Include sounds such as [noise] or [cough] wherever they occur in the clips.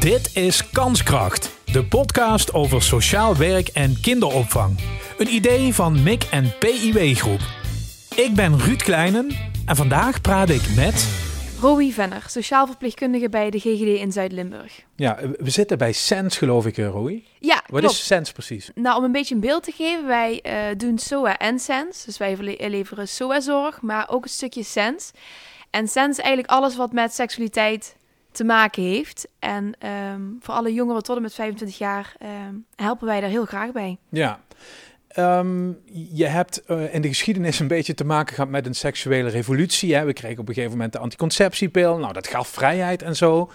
Dit is Kanskracht, de podcast over sociaal werk en kinderopvang. Een idee van MIC en PIW Groep. Ik ben Ruud Kleinen en vandaag praat ik met... Rowie Venner, sociaal verpleegkundige bij de GGD in Zuid-Limburg. Ja, we zitten bij SENS geloof ik, eh, Roy. Ja, Wat klopt. is SENS precies? Nou, om een beetje een beeld te geven, wij eh, doen SOA en SENS. Dus wij leveren SOA-zorg, maar ook een stukje SENS. En SENS is eigenlijk alles wat met seksualiteit te maken heeft. En ehm, voor alle jongeren tot en met 25 jaar ehm, helpen wij daar heel graag bij. Ja. Ehm, je hebt eh, in de geschiedenis een beetje te maken gehad met een seksuele revolutie. Hè? We kregen op een gegeven moment de anticonceptiepil. Nou, dat gaf vrijheid en zo.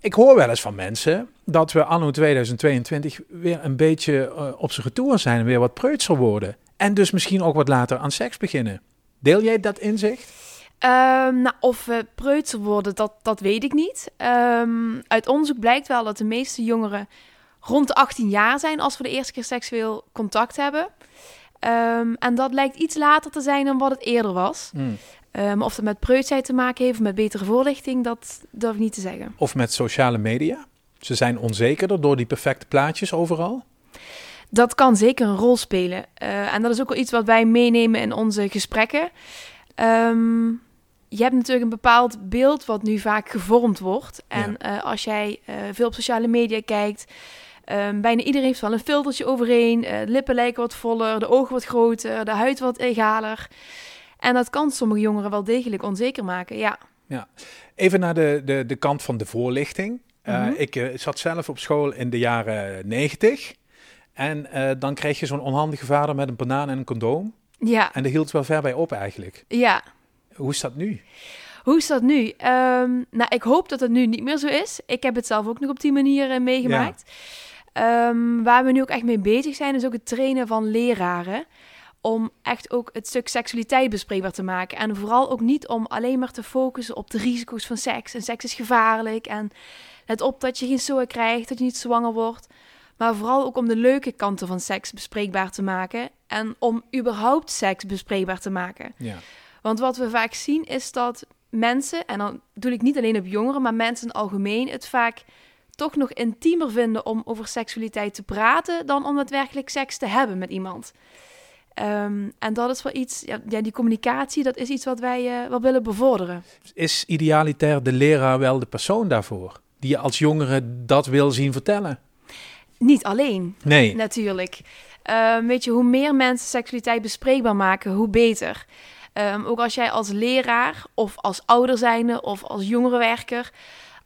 Ik hoor wel eens van mensen dat we anno 2022 weer een beetje eh, op zijn retour zijn weer wat preutser worden. En dus misschien ook wat later aan seks beginnen. Deel jij dat inzicht? Ehm, nou, of we preutser worden, dat, dat weet ik niet. Ehm, uit onderzoek blijkt wel dat de meeste jongeren rond de 18 jaar zijn als we de eerste keer seksueel contact hebben. Ehm, en dat lijkt iets later te zijn dan wat het eerder was. Ehm, of het met preutsheid te maken heeft, of met betere voorlichting, dat durf ik niet te zeggen. Of met sociale media? Ze zijn onzekerder door die perfecte plaatjes overal. Dat kan zeker een rol spelen. Eh, en dat is ook wel iets wat wij meenemen in onze gesprekken. Ehm, je hebt natuurlijk een bepaald beeld wat nu vaak gevormd wordt. En eh, als jij eh, veel op sociale media kijkt, ehm, bijna iedereen heeft wel een filtertje overheen. De lippen lijken wat voller, de ogen wat groter, de huid wat egaler. En dat kan sommige jongeren wel degelijk onzeker maken, ja. Even naar de, de, de kant van de voorlichting. Mhm. ik zat zelf op school in de jaren 90. En dan kreeg je zo'n onhandige vader met een banaan en een condoom. Ja, En dat hield wel ver bij op eigenlijk. ja. Hoe is dat nu? Hoe is dat nu? Ehm, nou, ik hoop dat het nu niet meer zo is. Ik heb het zelf ook nog op die manier eh, meegemaakt. Ehm, waar we nu ook echt mee bezig zijn, is ook het trainen van leraren. Om echt ook het stuk seksualiteit bespreekbaar te maken. En vooral ook niet om alleen maar te focussen op de risico's van seks. En seks is gevaarlijk. En let op dat je geen SOA krijgt, dat je niet zwanger wordt. Maar vooral ook om de leuke kanten van seks bespreekbaar te maken. En om überhaupt seks bespreekbaar te maken. Ja. Want wat we vaak zien is dat mensen, en dan doe ik niet alleen op jongeren, maar mensen in het algemeen, het vaak toch nog intiemer vinden om over seksualiteit te praten dan om daadwerkelijk seks te hebben met iemand. Ehm, en dat is wel iets, ja, die communicatie, dat is iets wat wij eh, wel willen bevorderen. Is idealitair de leraar wel de persoon daarvoor? Die je als jongere dat wil zien vertellen? Niet alleen, Nee. natuurlijk. Ehm, weet je, hoe meer mensen seksualiteit bespreekbaar maken, hoe beter. Ehm, ook als jij als leraar of als ouder zijnde of als jongerenwerker,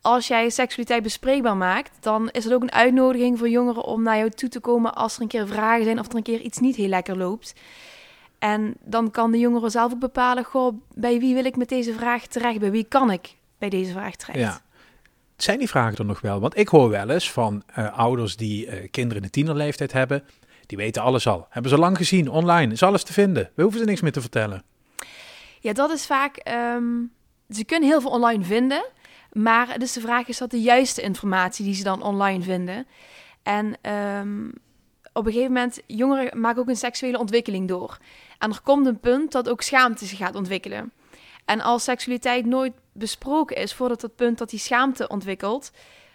als jij seksualiteit bespreekbaar maakt, dan is het ook een uitnodiging voor jongeren om naar jou toe te komen als er een keer vragen zijn of er een keer iets niet heel lekker loopt. En dan kan de jongere zelf ook bepalen, goh, bij wie wil ik met deze vraag terecht? Bij wie kan ik bij deze vraag terecht? Ja. Zijn die vragen er nog wel? Want ik hoor wel eens van eh, ouders die eh, kinderen in de tienerleeftijd hebben. Die weten alles al. Hebben ze lang gezien, online. Is alles te vinden. We hoeven ze niks meer te vertellen. Ja, dat is vaak. ehm, ze kunnen heel veel online vinden. Maar dus de vraag is dat de juiste informatie die ze dan online vinden. En ehm, op een gegeven moment, jongeren maken ook een seksuele ontwikkeling door. En er komt een punt dat ook schaamte zich gaat ontwikkelen. En als seksualiteit nooit besproken is voordat dat punt dat die schaamte ontwikkelt,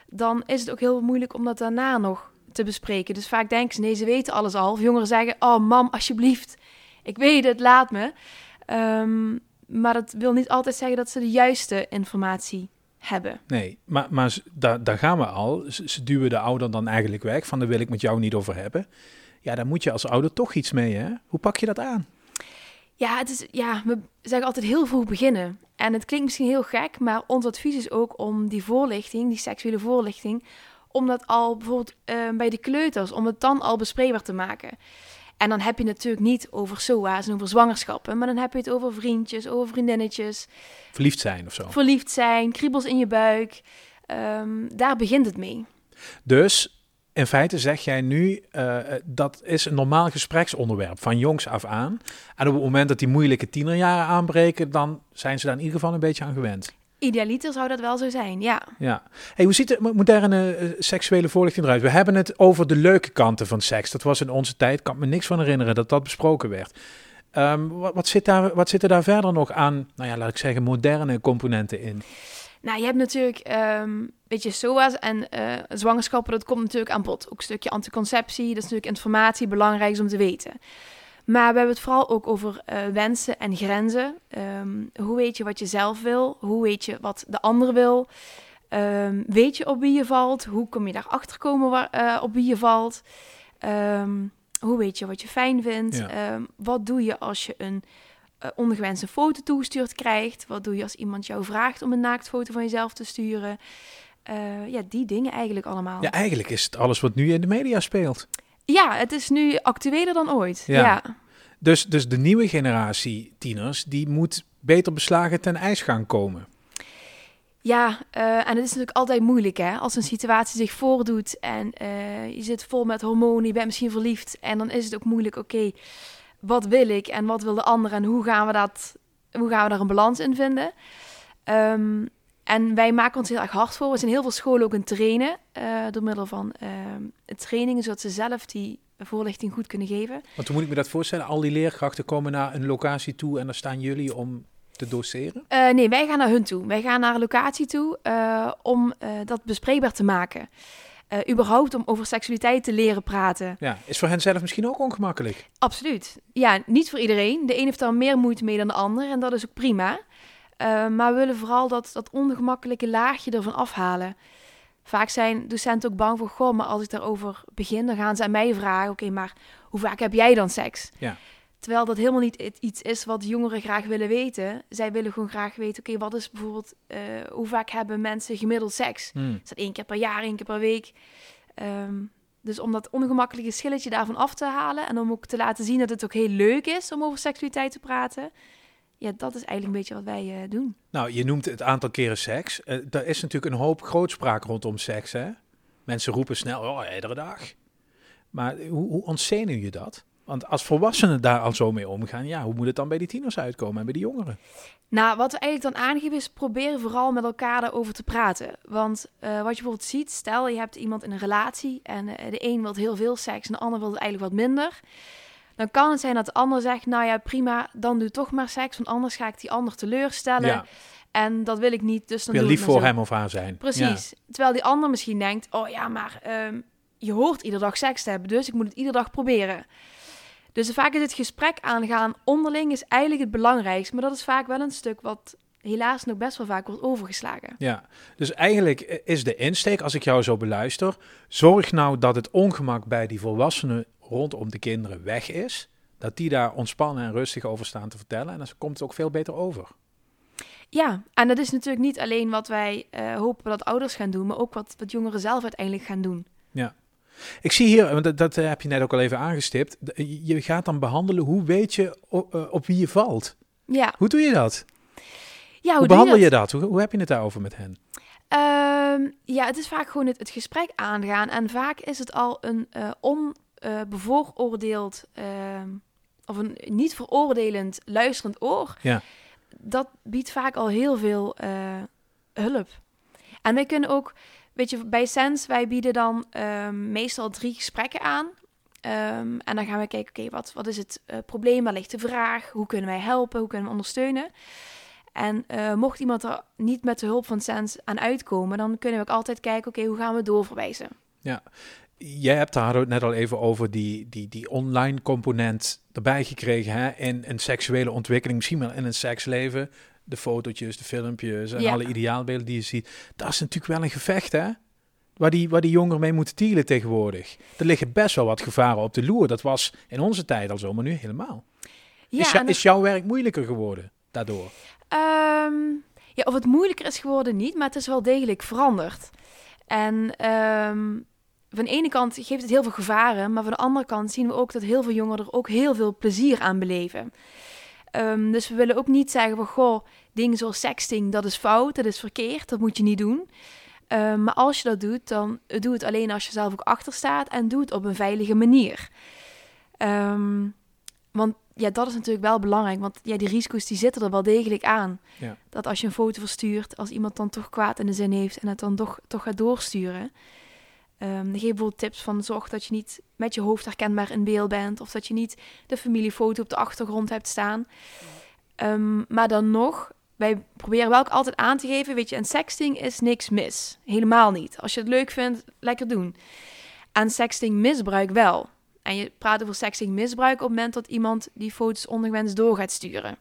dan is het ook heel moeilijk om dat daarna nog te bespreken. Dus vaak denken ze, nee, ze weten alles al. Of jongeren zeggen, oh mam, alsjeblieft, ik weet het, laat me. Ehm, maar dat wil niet altijd zeggen dat ze de juiste informatie hebben. Nee, maar, maar daar, daar gaan we al. Ze, ze duwen de ouder dan eigenlijk weg. Van daar wil ik met jou niet over hebben. Ja, daar moet je als ouder toch iets mee, hè? Hoe pak je dat aan? Ja, het is, ja, we zeggen altijd heel vroeg beginnen. En het klinkt misschien heel gek, maar ons advies is ook om die voorlichting, die seksuele voorlichting, om dat al bijvoorbeeld eh, bij de kleuters, om het dan al bespreekbaar te maken. En dan heb je het natuurlijk niet over SOA's en over zwangerschappen, maar dan heb je het over vriendjes, over vriendinnetjes, Verliefd zijn of zo. verliefd zijn, kriebels in je buik. Ehm, daar begint het mee. Dus in feite zeg jij nu, eh, dat is een normaal gespreksonderwerp van jongs af aan. En op het moment dat die moeilijke tienerjaren aanbreken, dan zijn ze daar in ieder geval een beetje aan gewend. Idealiter zou dat wel zo zijn, ja. Ja. Hey, hoe ziet de mo- moderne eh, seksuele voorlichting eruit? We hebben het over de leuke kanten van seks. Dat was in onze tijd, kan ik me niks van herinneren dat dat besproken werd. Ehm, wat, wat, zit daar, wat zit er daar verder nog aan, nou ja, laat ik zeggen, moderne componenten in? Nou, je hebt natuurlijk ehm, weet je, SOA's en uh, zwangerschappen, dat komt natuurlijk aan bod. Ook een stukje anticonceptie, dat is natuurlijk informatie, belangrijk is om te weten. Maar we hebben het vooral ook over uh, wensen en grenzen. Um, hoe weet je wat je zelf wil? Hoe weet je wat de ander wil? Um, weet je op wie je valt? Hoe kom je daarachter komen waar, uh, op wie je valt? Um, hoe weet je wat je fijn vindt? wat doe je als je een uh, ongewenste foto toegestuurd krijgt? Wat doe je als iemand jou vraagt om een naaktfoto van jezelf te sturen? Ja, die dingen eigenlijk allemaal. Ja, eigenlijk is het alles wat nu in de media speelt. Ja, het is nu actueler dan ooit. Ja. Dus, dus de nieuwe generatie tieners, die moet beter beslagen ten ijs gaan komen. Ja, uh, en het is natuurlijk altijd moeilijk hè. Als een situatie zich voordoet en uh, je zit vol met hormonen, je bent misschien verliefd. En dan is het ook moeilijk, oké, okay, wat wil ik en wat wil de ander en hoe gaan we, dat, hoe gaan we daar een balans in vinden? Um, en wij maken ons heel erg hard voor. We zijn heel veel scholen ook in trainen. Uh, door middel van uh, trainingen, zodat ze zelf die voorlichting goed kunnen geven. Want hoe moet ik me dat voorstellen? Al die leerkrachten komen naar een locatie toe en dan staan jullie om te doseren? Uh, nee, wij gaan naar hun toe. Wij gaan naar een locatie toe om dat bespreekbaar te maken. überhaupt om over seksualiteit te leren praten. Ja, is voor hen zelf misschien ook ongemakkelijk? Absoluut. Ja, niet voor iedereen. De een heeft daar meer moeite mee dan de ander en dat is ook prima. Uh, maar we willen vooral dat, dat ongemakkelijke laagje ervan afhalen. Vaak zijn docenten ook bang voor, goh, maar als ik daarover begin, dan gaan ze aan mij vragen, oké, maar hoe vaak heb jij dan seks? Ja. Terwijl dat helemaal niet iets is wat jongeren graag willen weten. Zij willen gewoon graag weten, oké, wat is bijvoorbeeld, uh, hoe vaak hebben mensen gemiddeld seks? Hmm. Is dat één keer per jaar, één keer per week? Um, dus om dat ongemakkelijke schilletje daarvan af te halen en om ook te laten zien dat het ook heel leuk is om over seksualiteit te praten, ja, dat is eigenlijk een beetje wat wij uh, doen. Nou, je noemt het aantal keren seks. Uh, er is natuurlijk een hoop grootspraak rondom seks, hè? Mensen roepen snel, oh, iedere dag. Maar hoe, hoe ontzenuw je dat? Want als volwassenen daar al zo mee omgaan, ja, hoe moet het dan bij die tieners uitkomen en bij die jongeren? Nou, wat we eigenlijk dan aangeven is proberen vooral met elkaar erover te praten. Want uh, wat je bijvoorbeeld ziet, stel je hebt iemand in een relatie en de een wil heel veel seks en de ander wil het eigenlijk wat minder dan kan het zijn dat de ander zegt, nou ja, prima, dan doe toch maar seks, want anders ga ik die ander teleurstellen. Ja. En dat wil ik niet, dus dan wil doe lief voor hem of haar zijn. Precies. Terwijl die ander misschien denkt, oh ja, maar um, je hoort iedere dag seks te hebben, dus ik moet het iedere dag proberen. Dus vaak is het gesprek aangaan onderling is eigenlijk het belangrijkste, maar dat is vaak wel een stuk wat helaas nog best wel vaak wordt overgeslagen. Ja, dus eigenlijk is de insteek, als ik jou zo beluister, zorg nou dat het ongemak bij die volwassenen rondom de kinderen weg is, dat die daar ontspannen en rustig over staan te vertellen. En dan komt het ook veel beter over. Ja, en dat is natuurlijk niet alleen wat wij uh, hopen dat ouders gaan doen, maar ook wat, wat jongeren zelf uiteindelijk gaan doen. Ja. Ik zie hier, want dat, dat heb je net ook al even aangestipt, je gaat dan behandelen hoe weet je op, uh, op wie je valt. Ja. Hoe doe je dat? Ja, hoe, hoe behandel je dat? Hoe, hoe heb je het daarover met hen? Um, ja, het is vaak gewoon het, het, gesprek aangaan. En vaak is het al een uh, on uh, bevooroordeeld uh, of een niet veroordelend luisterend oor, ja. dat biedt vaak al heel veel uh, hulp. En wij kunnen ook, weet je, bij Sens, wij bieden dan um, meestal drie gesprekken aan. Um, en dan gaan we kijken, oké, okay, wat, wat is het uh, probleem, waar ligt de vraag, hoe kunnen wij helpen, hoe kunnen we ondersteunen. En uh, mocht iemand er niet met de hulp van Sens aan uitkomen, dan kunnen we ook altijd kijken, oké, okay, hoe gaan we doorverwijzen. Ja, jij hebt daar net al even over die, die, die online component erbij gekregen hè? in een seksuele ontwikkeling, misschien wel in een seksleven. De fotootjes, de filmpjes en alle ideaalbeelden die je ziet. Dat is natuurlijk wel een gevecht, hè? Waar die, waar die jongeren mee moeten dealen tegenwoordig. Er liggen best wel wat gevaren op de loer. Dat was in onze tijd al zo, maar nu helemaal. Ja, is, is jouw werk moeilijker geworden daardoor? Um, ja, of het moeilijker is geworden niet, maar het is wel degelijk veranderd. En um, van de ene kant geeft het heel veel gevaren, maar van de andere kant zien we ook dat heel veel jongeren er ook heel veel plezier aan beleven. Um, dus we willen ook niet zeggen van goh, dingen zoals sexting, dat is fout, dat is verkeerd, dat moet je niet doen. Um, maar als je dat doet, dan doe het alleen als je zelf ook achter staat en doe het op een veilige manier. Um, want ja, dat is natuurlijk wel belangrijk, want ja, die risico's die zitten er wel degelijk aan. Ja. Dat als je een foto verstuurt, als iemand dan toch kwaad in de zin heeft en het dan toch, toch gaat doorsturen, Um, dan geef bijvoorbeeld tips van zorg dat je niet met je hoofd herkenbaar in beeld bent. Of dat je niet de familiefoto op de achtergrond hebt staan. Um, maar dan nog wij proberen wel ook altijd aan te geven, weet je, en sexting is niks mis. Helemaal niet. Als je het leuk vindt, lekker doen. Aan sexting misbruik wel. En je praat over sexting misbruik op het moment dat iemand die foto's ongewenst door gaat sturen.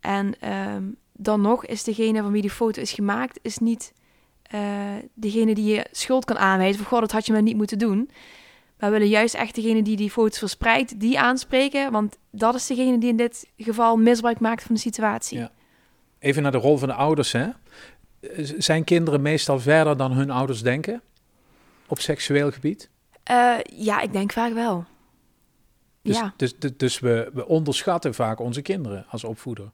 En ehm, dan nog is degene van wie die foto is gemaakt, is niet uh, degene die je schuld kan aanwijzen. Van god, dat had je maar niet moeten doen. We willen juist echt degene die die foto's verspreidt, die aanspreken. Want dat is degene die in dit geval misbruik maakt van de situatie. Ja. Even naar de rol van de ouders. Hè? Zijn kinderen meestal verder dan hun ouders denken op seksueel gebied? Uh, ja, ik denk vaak wel. Dus, ja. dus, dus, dus we, we onderschatten vaak onze kinderen als opvoeder.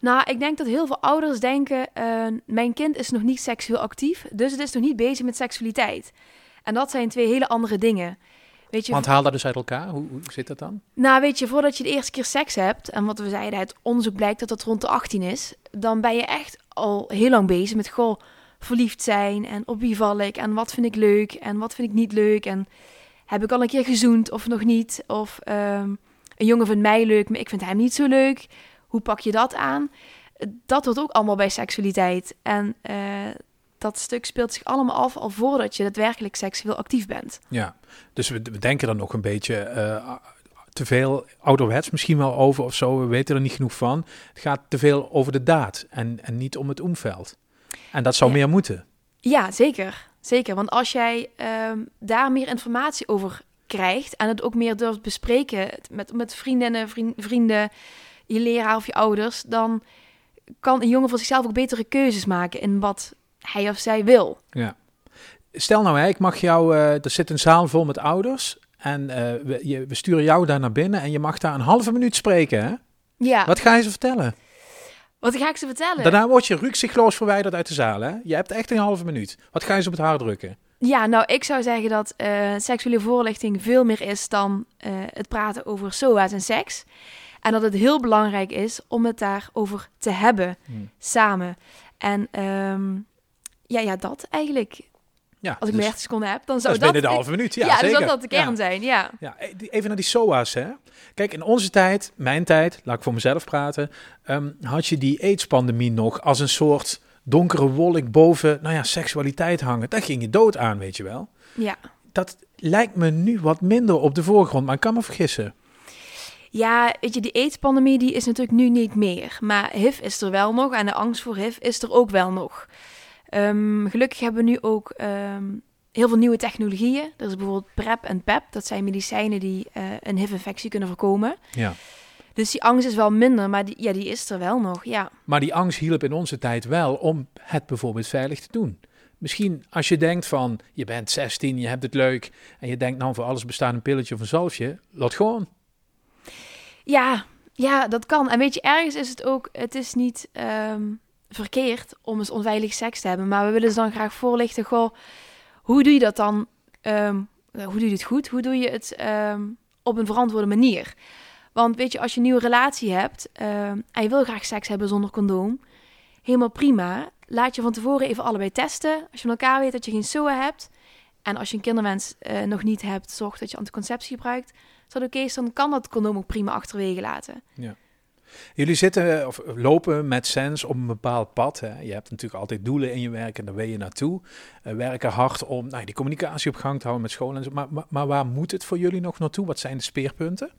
Nou, ik denk dat heel veel ouders denken: uh, mijn kind is nog niet seksueel actief, dus het is nog niet bezig met seksualiteit. En dat zijn twee hele andere dingen. Weet je, Want haal dat dus uit elkaar? Hoe, hoe, zit dat dan? Nou, weet je, voordat je de eerste keer seks hebt, en wat we zeiden, het onderzoek blijkt dat dat rond de 18 is, dan ben je echt al heel lang bezig met goh, verliefd zijn en op wie val ik en wat vind ik leuk en wat vind ik niet leuk en heb ik al een keer gezoend of nog niet? Of um, een jongen vindt mij leuk, maar ik vind hem niet zo leuk. Hoe pak je dat aan? Dat hoort ook allemaal bij seksualiteit. En uh, dat stuk speelt zich allemaal af al voordat je daadwerkelijk seksueel actief bent. Ja, dus we, we denken dan nog een beetje uh, te veel ouderwets misschien wel over of zo. We weten er niet genoeg van. Het gaat te veel over de daad en, en niet om het omveld. En dat zou meer moeten. Ja, zeker. Zeker. Want als jij um, daar meer informatie over krijgt en het ook meer durft bespreken met, met vriendinnen, vriend, vrienden, je leraar of je ouders, dan kan een jongen voor zichzelf ook betere keuzes maken in wat hij of zij wil. Ja. Stel nou, hè, ik mag jou, uh, er zit een zaal vol met ouders en uh, we, je, we, sturen jou daar naar binnen en je mag daar een halve minuut spreken. Hè? Ja. Wat ga je ze vertellen? Wat ga ik ze vertellen? Daarna word je rukzichtloos verwijderd uit de zaal. Hè? Je hebt echt een halve minuut. Wat ga je ze op het hart drukken? Ja, nou, ik zou zeggen dat uh, seksuele voorlichting veel meer is dan het praten over SOA's en seks. En dat het heel belangrijk is om het daarover te hebben, hmm. samen. En um, ja, ja, dat eigenlijk. Ja, Als ik dus, 30 seconden heb, dan zou dat... dat binnen de halve minuut, ja, ja zeker. Dus dat de kern zijn, ja. ja. Even naar die SOA's, hè. Kijk, in onze tijd, mijn tijd, laat ik voor mezelf praten... Um, had je die AIDS-pandemie nog als een soort donkere wolk boven, nou ja, seksualiteit hangen. Daar ging je dood aan, weet je wel. Ja. Dat lijkt me nu wat minder op de voorgrond, maar ik kan me vergissen. Ja, weet je, die AIDS-pandemie die is natuurlijk nu niet meer. Maar HIV is er wel nog en de angst voor HIV is er ook wel nog. Um, gelukkig hebben we nu ook um, heel veel nieuwe technologieën. Er is bijvoorbeeld PrEP en PEP. Dat zijn medicijnen die uh, een HIV-infectie kunnen voorkomen. Ja. Dus die angst is wel minder, maar die, ja, die is er wel nog, ja. Maar die angst hielp in onze tijd wel om het bijvoorbeeld veilig te doen. Misschien als je denkt van, je bent 16, je hebt het leuk... en je denkt, nou, voor alles bestaat een pilletje of een zalfje. Laat gewoon. Ja, ja, dat kan. En weet je, ergens is het ook, het is niet um, verkeerd om eens onveilig seks te hebben. Maar we willen ze dan graag voorlichten, goh, hoe doe je dat dan? Um, hoe doe je het goed? Hoe doe je het um, op een verantwoorde manier? Want weet je, als je een nieuwe relatie hebt en je wil graag seks hebben zonder condoom, helemaal prima. Laat je van tevoren even allebei testen. Als je van elkaar weet dat je geen SOA hebt en als je een kinderwens uh, nog niet hebt, zorg dat je anticonceptie gebruikt dat oké is, dan kan dat condoom ook prima achterwege laten. Ja. Jullie zitten of lopen met Sens op een bepaald pad. Hè. Je hebt natuurlijk altijd doelen in je werk en daar ben je naartoe. Uh, werken hard om nou, die communicatie op gang te houden met scholen. En zo. Maar, maar, maar, waar moet het voor jullie nog naartoe? Wat zijn de speerpunten?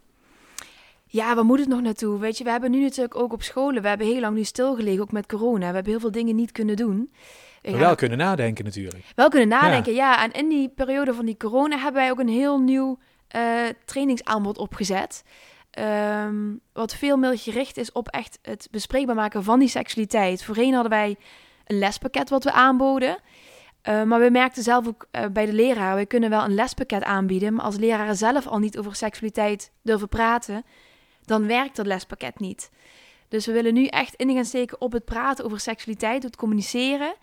Ja, waar moet het nog naartoe? Weet je, we hebben nu natuurlijk ook op scholen, we hebben heel lang nu stilgelegen, ook met corona. We hebben heel veel dingen niet kunnen doen. Ja, wel kunnen nadenken natuurlijk. Wel kunnen nadenken, ja. ja. En in die periode van die corona hebben wij ook een heel nieuw uh, trainingsaanbod opgezet. Um, wat veel meer gericht is op echt het bespreekbaar maken van die seksualiteit. Voorheen hadden wij een lespakket wat we aanboden. Uh, maar we merkten zelf ook uh, bij de leraar, we kunnen wel een lespakket aanbieden. Maar als leraren zelf al niet over seksualiteit durven praten, dan werkt dat lespakket niet. Dus we willen nu echt in gaan steken op het praten over seksualiteit, het communiceren.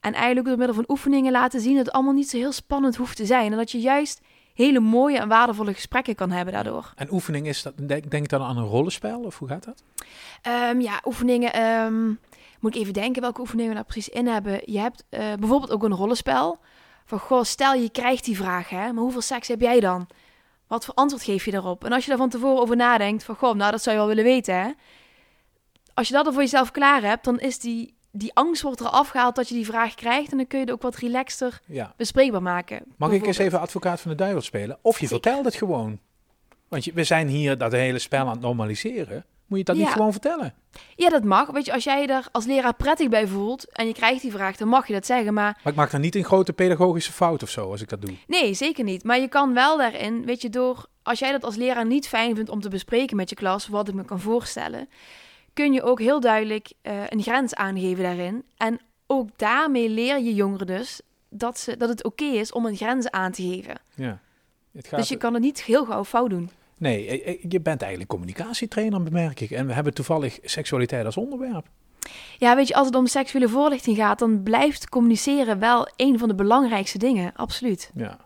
En eigenlijk door middel van oefeningen laten zien dat het allemaal niet zo heel spannend hoeft te zijn. En dat je juist hele mooie en waardevolle gesprekken kan hebben daardoor. En oefening is dat, denk, denk dan aan een rollenspel of hoe gaat dat? Um, ja, oefeningen. Um, moet ik even denken welke oefeningen we daar precies in hebben. Je hebt uh, bijvoorbeeld ook een rollenspel. Van goh, stel je krijgt die vraag, hè, maar hoeveel seks heb jij dan? Wat voor antwoord geef je daarop? En als je daar van tevoren over nadenkt, van goh, nou dat zou je wel willen weten, hè? als je dat er voor jezelf klaar hebt, dan is die, die angst wordt er afgehaald dat je die vraag krijgt. En dan kun je het ook wat relaxter Ja. bespreekbaar maken. Mag ik eens even advocaat van de duivel spelen? Of je Zeker. vertelt het gewoon. Want je, we zijn hier dat hele spel aan het normaliseren. Moet je dat niet gewoon vertellen? Ja, dat mag. Weet je, als jij je er als leraar prettig bij voelt en je krijgt die vraag, dan mag je dat zeggen. Maar Maar ik maak dan niet een grote pedagogische fout of zo als ik dat doe. nee, zeker niet. Maar je kan wel daarin, weet je, door als jij dat als leraar niet fijn vindt om te bespreken met je klas, wat ik me kan voorstellen, kun je ook heel duidelijk eh, een grens aangeven daarin. En ook daarmee leer je jongeren dus dat, ze, dat het oké is om een grens aan te geven. Ja. Het gaat, Dus je kan het niet heel gauw fout doen. Nee, eh, eh, je bent eigenlijk communicatietrainer, bemerk ik. En we hebben toevallig seksualiteit als onderwerp. Ja, weet je, als het om seksuele voorlichting gaat, dan blijft communiceren wel een van de belangrijkste dingen. Absoluut. Ja.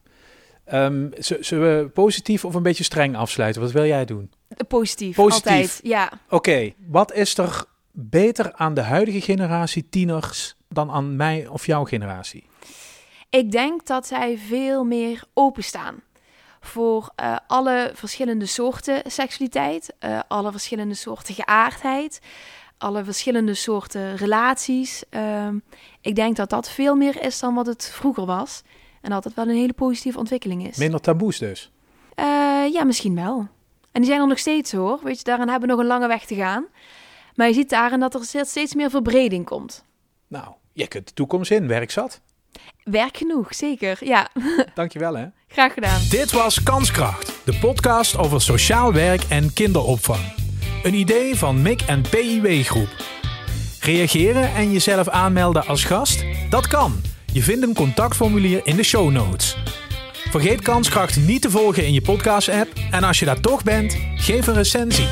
Z- zullen we positief of een beetje streng afsluiten? Wat wil jij doen? Positief, Positief. altijd. Ja. Oké, wat is er beter aan de huidige generatie tieners dan aan mij of jouw generatie? Ik denk dat zij veel meer openstaan voor eh, alle verschillende soorten seksualiteit, eh, alle verschillende soorten geaardheid, alle verschillende soorten relaties. Ehm, ik denk dat dat veel meer is dan wat het vroeger was. En dat het wel een hele positieve ontwikkeling is. Minder taboes dus. Eh, ja, misschien wel. En die zijn er nog steeds hoor. Weet je, daarin hebben we nog een lange weg te gaan. Maar je ziet daarin dat er steeds- steeds meer verbreding komt. Nou, je kunt de toekomst in, werk zat. Werk genoeg, zeker. Ja, [laughs] Dankjewel hè. graag gedaan. Dit was Kanskracht, de podcast over sociaal werk en kinderopvang. Een idee van MIC en PIW Groep. Reageren en jezelf aanmelden als gast? Dat kan. Je vindt een contactformulier in de show notes. Vergeet Kanskracht niet te volgen in je podcast-app en als je daar toch bent, geef een recensie.